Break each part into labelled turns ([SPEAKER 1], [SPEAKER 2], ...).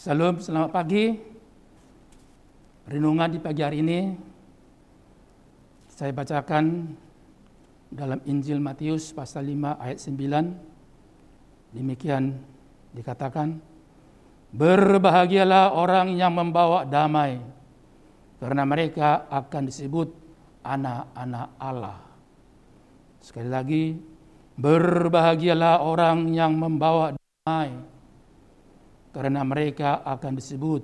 [SPEAKER 1] Salam, selamat pagi. Renungan di pagi hari ini saya bacakan dalam Injil Matius pasal 5 ayat 9. Demikian dikatakan, Berbahagialah orang yang membawa damai, karena mereka akan disebut anak-anak Allah. Sekali lagi, berbahagialah orang yang membawa damai, karena mereka akan disebut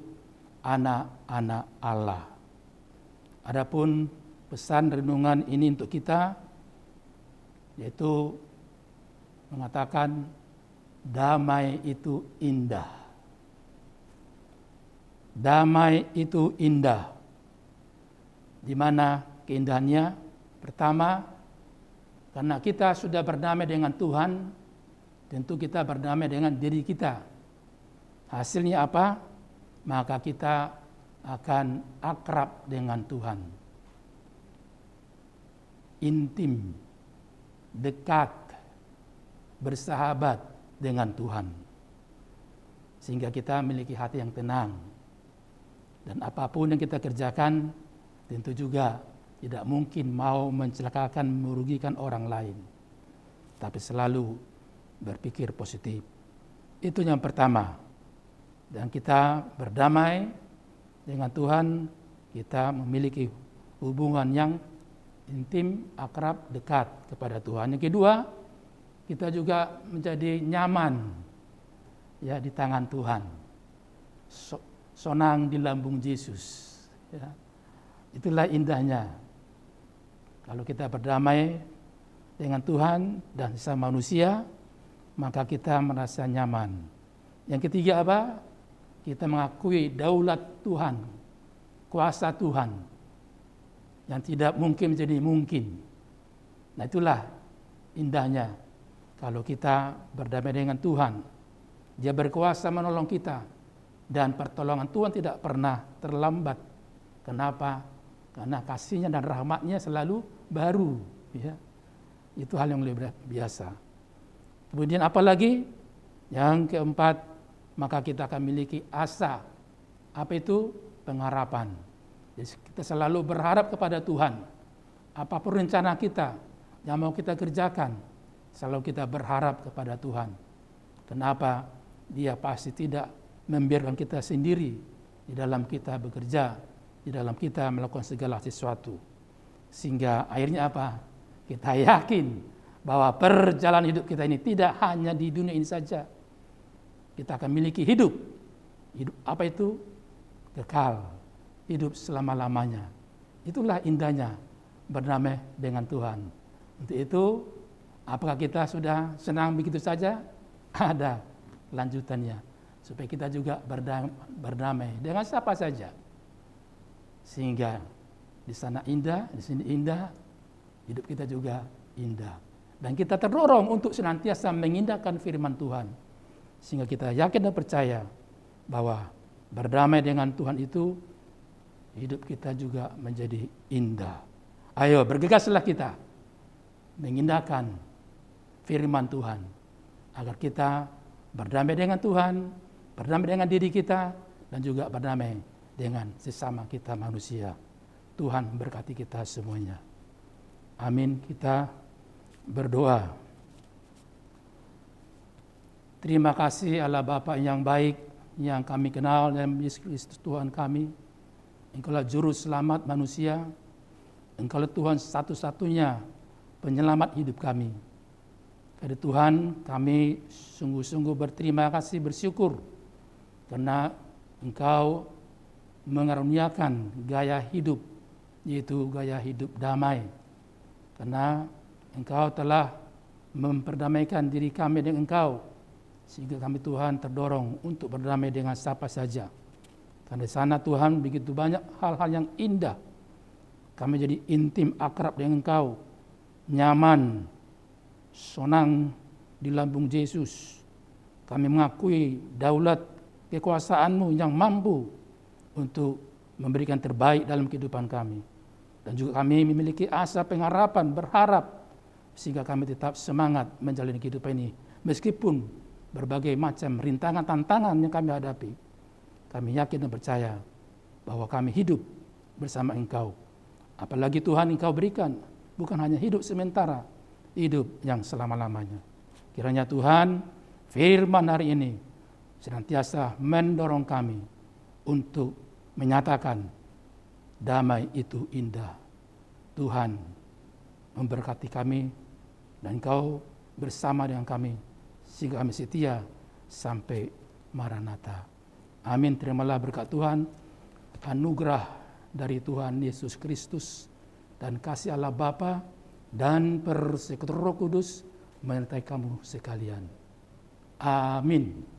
[SPEAKER 1] anak-anak Allah. Adapun pesan renungan ini untuk kita yaitu mengatakan damai itu indah. Damai itu indah. Di mana keindahannya? Pertama, karena kita sudah berdamai dengan Tuhan, tentu kita berdamai dengan diri kita. Hasilnya apa? Maka kita akan akrab dengan Tuhan. Intim, dekat, bersahabat dengan Tuhan. Sehingga kita memiliki hati yang tenang. Dan apa pun yang kita kerjakan tentu juga tidak mungkin mau mencelakakan, merugikan orang lain. Tapi selalu berpikir positif. Itu yang pertama. Dan kita berdamai dengan Tuhan, kita memiliki hubungan yang intim, akrab, dekat kepada Tuhan. Yang kedua, kita juga menjadi nyaman ya di tangan Tuhan. So, sonang di lambung Yesus. Ya. Itulah indahnya. Kalau kita berdamai dengan Tuhan dan sesama manusia, maka kita merasa nyaman. Yang ketiga apa? Kita mengakui daulat Tuhan, kuasa Tuhan yang tidak mungkin menjadi mungkin. Nah itulah indahnya kalau kita berdamai dengan Tuhan. Dia berkuasa menolong kita dan pertolongan Tuhan tidak pernah terlambat. Kenapa? Karena kasihnya dan rahmatnya selalu baru. Ya. Itu hal yang lebih biasa. Kemudian apa lagi? Yang keempat, maka kita akan memiliki asa. Apa itu? Pengharapan. Jadi kita selalu berharap kepada Tuhan. Apa pun rencana kita yang mau kita kerjakan, selalu kita berharap kepada Tuhan. Kenapa? Dia pasti tidak membiarkan kita sendiri di dalam kita bekerja, di dalam kita melakukan segala sesuatu. Sehingga akhirnya apa? Kita yakin bahwa perjalanan hidup kita ini tidak hanya di dunia ini saja. Kita akan memiliki hidup. Hidup apa itu? Kekal hidup selama-lamanya. Itulah indahnya bernama dengan Tuhan. Untuk itu, apakah kita sudah senang begitu saja? Ada lanjutannya. Supaya kita juga berdamai dengan siapa saja. Sehingga di sana indah, di sini indah, hidup kita juga indah. Dan kita terdorong untuk senantiasa mengindahkan firman Tuhan. Sehingga kita yakin dan percaya bahwa berdamai dengan Tuhan itu hidup kita juga menjadi indah. Ayo bergegaslah kita mengindahkan firman Tuhan agar kita berdamai dengan Tuhan, berdamai dengan diri kita dan juga berdamai dengan sesama kita manusia. Tuhan berkati kita semuanya. Amin. Kita berdoa. Terima kasih Allah Bapa yang baik yang kami kenal dan Yesus Kristus Tuhan kami. Engkaulah juru selamat manusia. Engkaulah Tuhan satu-satunya penyelamat hidup kami. Pada Tuhan kami sungguh-sungguh berterima kasih bersyukur karena Engkau mengaruniakan gaya hidup yaitu gaya hidup damai. Karena Engkau telah memperdamaikan diri kami dengan Engkau sehingga kami Tuhan terdorong untuk berdamai dengan siapa saja. Karena di sana Tuhan begitu banyak hal-hal yang indah. Kami jadi intim akrab dengan Engkau. Nyaman, sonang di lambung Yesus. Kami mengakui daulat kekuasaanmu yang mampu untuk memberikan terbaik dalam kehidupan kami. Dan juga kami memiliki asa pengharapan, berharap sehingga kami tetap semangat menjalani kehidupan ini meskipun berbagai macam rintangan tantangan yang kami hadapi kami yakin dan percaya bahwa kami hidup bersama Engkau. Apalagi Tuhan Engkau berikan bukan hanya hidup sementara, hidup yang selama-lamanya. Kiranya Tuhan firman hari ini senantiasa mendorong kami untuk menyatakan damai itu indah. Tuhan memberkati kami dan Engkau bersama dengan kami sehingga kami setia sampai Maranatha. Amin. Terimalah berkat Tuhan, anugerah dari Tuhan Yesus Kristus dan kasih Allah Bapa dan persekutuan Roh Kudus menyertai kamu sekalian. Amin.